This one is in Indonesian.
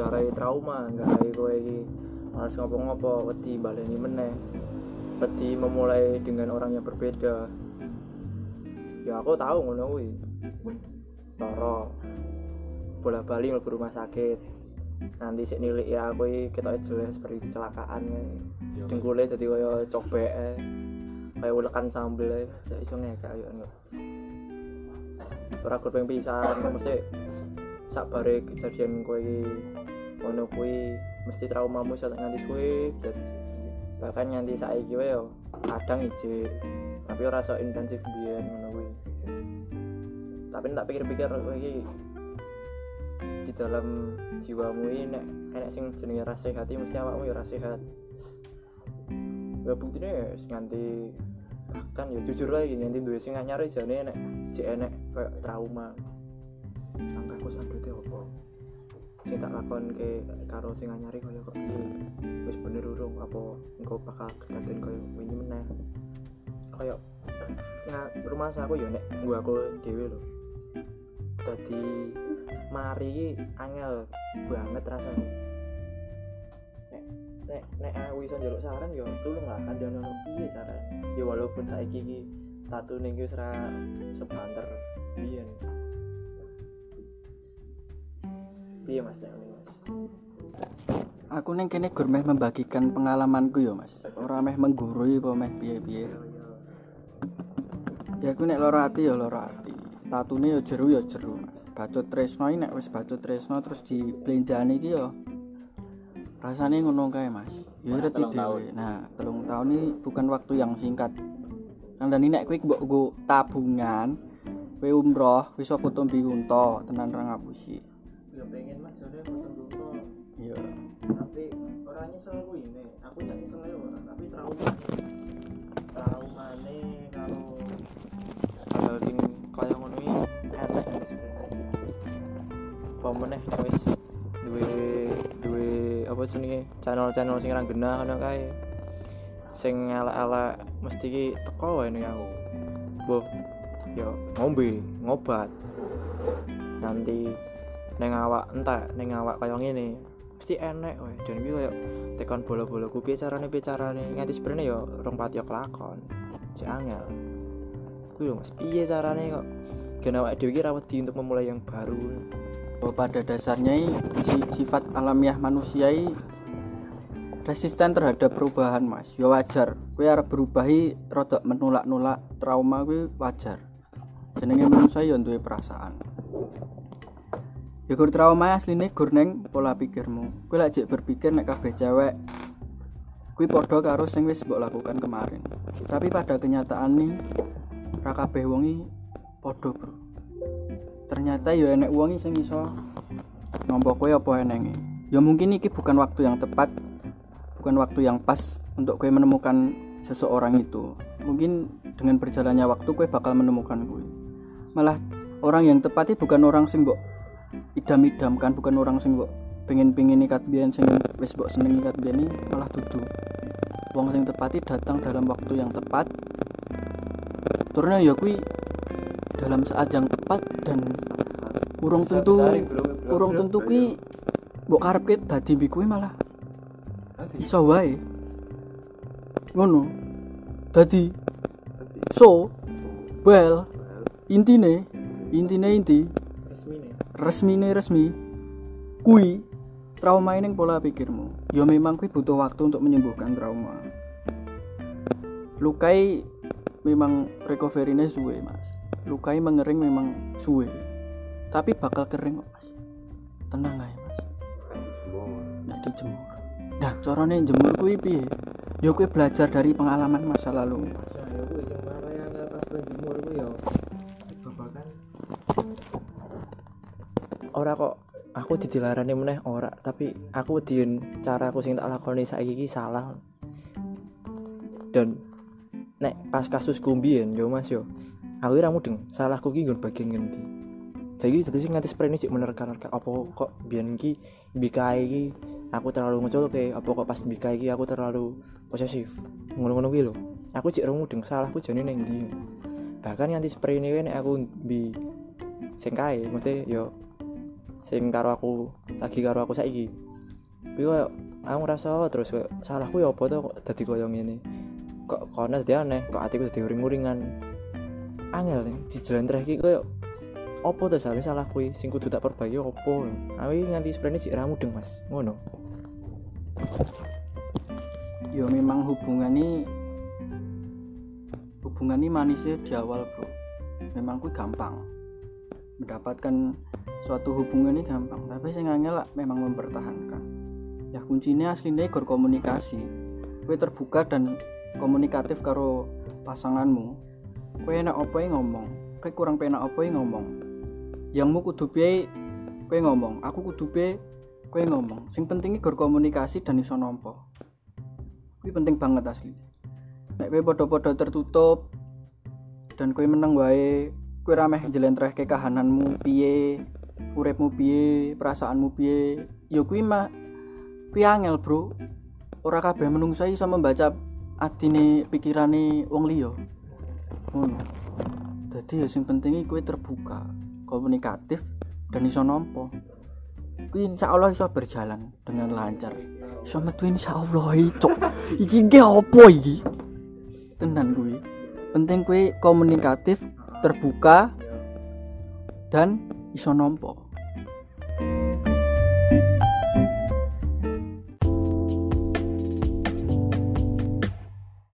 garai trauma garai kowe iki. Malas ngopo-ngopo wedi baleni meneh. Wedi memulai dengan orang yang berbeda. Ya aku tahu ngono kuwi. Loro. Bola bali mlebu rumah sakit. Nanti sik nilik ya aku ketok jelas seperti kecelakaan Yo. dengkule dadi kaya cobek kaya ulekan sambel saya iso ngekak ngono. Ora kurang pisan. Mesti sakbare kejadian kowe iki ngono kuwi mesti traumamu iso nganti suwe dan bahkan nganti saiki wae yo kadang ije tapi ora sok intensif biyen ngono kuwi. Tapi tak pikir-pikir iki di dalam jiwamu ini nek enek sing jenenge rasa sehat iki mesti awakmu ya rasa sehat. Ya buktinya ya nganti bahkan ya jujur lagi nanti duwe sing anyar jane enek jek enek kayak trauma. Langkahku selanjutnya apa sing tak lakon ke karo sing anyari kaya kok piye wis bener urung apa engko bakal kedaden kaya wingi meneh. Kaya ya rumah aku ya nek gua aku dhewe lho. Dadi mari iki angel banget rasanya nek nek nek aku iso njaluk saran ya tulung lah kandhane ono piye carane? Ya walaupun saiki iki tatu ning iki wis ra sebanter biyen piye Mas nek Mas Aku neng kene gur meh membagikan pengalamanku yo Mas. Ora meh menggurui apa meh piye-piye. Ya aku nek lara ati ya lara ati. Tatune ya jeru ya jeru. Mas. Bacot tresno iki nek wis bacot tresno terus diblenjani iki ya rasane ngono kae Mas. Ya dhewe. Nah, telung tahun ini bukan waktu yang singkat. Kandani nek kowe mbok tabungan, kowe umroh, wis foto mbiwunto tenan ra ngapusi. Ya pengen Mas. Jane foto dulu Iya. tapi orang nyesel aku ini. Aku nyesel ya orang tapi trauma. Traumane kalau hal sing kaya ngono iki. Enak sebenarnya apa meneh nek wis duwe duwe apa jenenge? Channel-channel sing ra genah ngono kae. Sing elek-elek mesti ki teko wae ning aku. Boh ya ngombe ngobat. Nanti neng awak entek neng awak kaya ngene. Mesti enek wae dan iki koyo tekan bola-bola carane piye carane. Nganti sebenarnya ya rong pati yo kelakon. Cek angel. Ku lho Mas. Piye carane kok gen awake dhewe iki ra wedi untuk memulai yang baru? Bahwa pada dasarnya sifat alamiah manusia resisten terhadap perubahan mas. Ya wajar. Kue arep berubahi rodok menolak-nolak trauma kue wajar. Jenenge manusia ya duwe perasaan ya trauma asline gur neng pola pikirmu. Kue jek berpikir nek kabeh cewek kue podo karo sing wis mbok lakukan kemarin. Tapi pada kenyataan nih ra kabeh wong i podo bro. Ternyata ya enek wong sing iso nampa kowe apa enenge ya mungkin iki bukan waktu yang tepat bukan waktu yang pas untuk kowe menemukan seseorang itu. Mungkin dengan berjalannya waktu kowe bakal menemukan kowe. Malah orang yang tepat itu bukan orang sing mbok idam-idamkan bukan orang sing pengen-pengen ikat biyen sing wis mbok seneng ikat biyen ini malah dudu. Wong sing tepat itu datang dalam waktu yang tepat. Turunnya ya kuwi dalam saat yang tepat dan kurang tentu kurang tentu ki mbok karepke dadi mbi kuwi malah iso wae. Ngono. Dadi. So well intine intine inti resmine resmi kui trauma ini pola pikirmu. Ya memang kui butuh waktu untuk menyembuhkan trauma. Lukai memang recovery-nya suwe mas. Lukai mengering memang suwe. Tapi bakal kering kok mas. Tenang aja mas. Nggak dijemur. Nah caranya jemur kui piye? Ya kui belajar dari pengalaman masa lalu mas. Nah ya kuwi sing angel pas penjemur ora kok aku didilarani meneh ora. Tapi aku diin cara aku sing tak lakoni saiki iki salah. Dan nek pas kasus kumbien yo mas yo. Aku ora mudeng salahku ki nggon bagian ngendi? Jadi dadi sing nganti sprene cik menerka-nerka apa kok biyen iki bikai iki aku terlalu ngecul ke apa kok pas bikai iki aku terlalu posesif? Ngono-ngono kuwi lho. Aku cik ora mudeng salahku jane ning ndi? Bahkan nganti wae nek aku bi sing kae mesti yo sing karo aku lagi karo aku saiki. Kuwi koyo aku ngerasa terus koyo salahku ya apa to kok dadi koyo ngene? Kok kono dadi aneh? Kok atiku dadi uring-uringan? Angel nih dijelentreh iki koyo apa to salah salah kuwi sing kudu tak perbaiki opo? Aku nganti sprene sik ra mudeng Mas. Ngono. Ya memang hubungan ini hubungan ini manisnya di awal bro. Memang kuwi gampang mendapatkan suatu hubungan ini gampang. Tapi saya ngangel lah memang mempertahankan. Ya kuncinya aslinya gor komunikasi. Kue terbuka dan komunikatif karo pasanganmu. Kue enak apa yang ngomong? Kue kurang penak apa yang ngomong? Yangmu kudu piye kue ngomong. Aku kudu kue ngomong. Sing pentingnya gor komunikasi dan iso nompo kue penting banget asli. Nek kue podo-podo tertutup dan kue menang wae kue rameh jelentreh ke kahananmu piye uripmu piye perasaanmu piye? Ya kuwi mah kuwi angel bro. Ora kabeh menungsa iso membaca atine pikirane wong liya. Ngono. Dadi ya sing penting kuwi terbuka komunikatif dan iso nampa. Kuwi insyaallah iso berjalan dengan lancar. Iso metu insyaallah itu iki ge opo iki? Tenan kuwi. Penting kuwi komunikatif terbuka dan iso nampa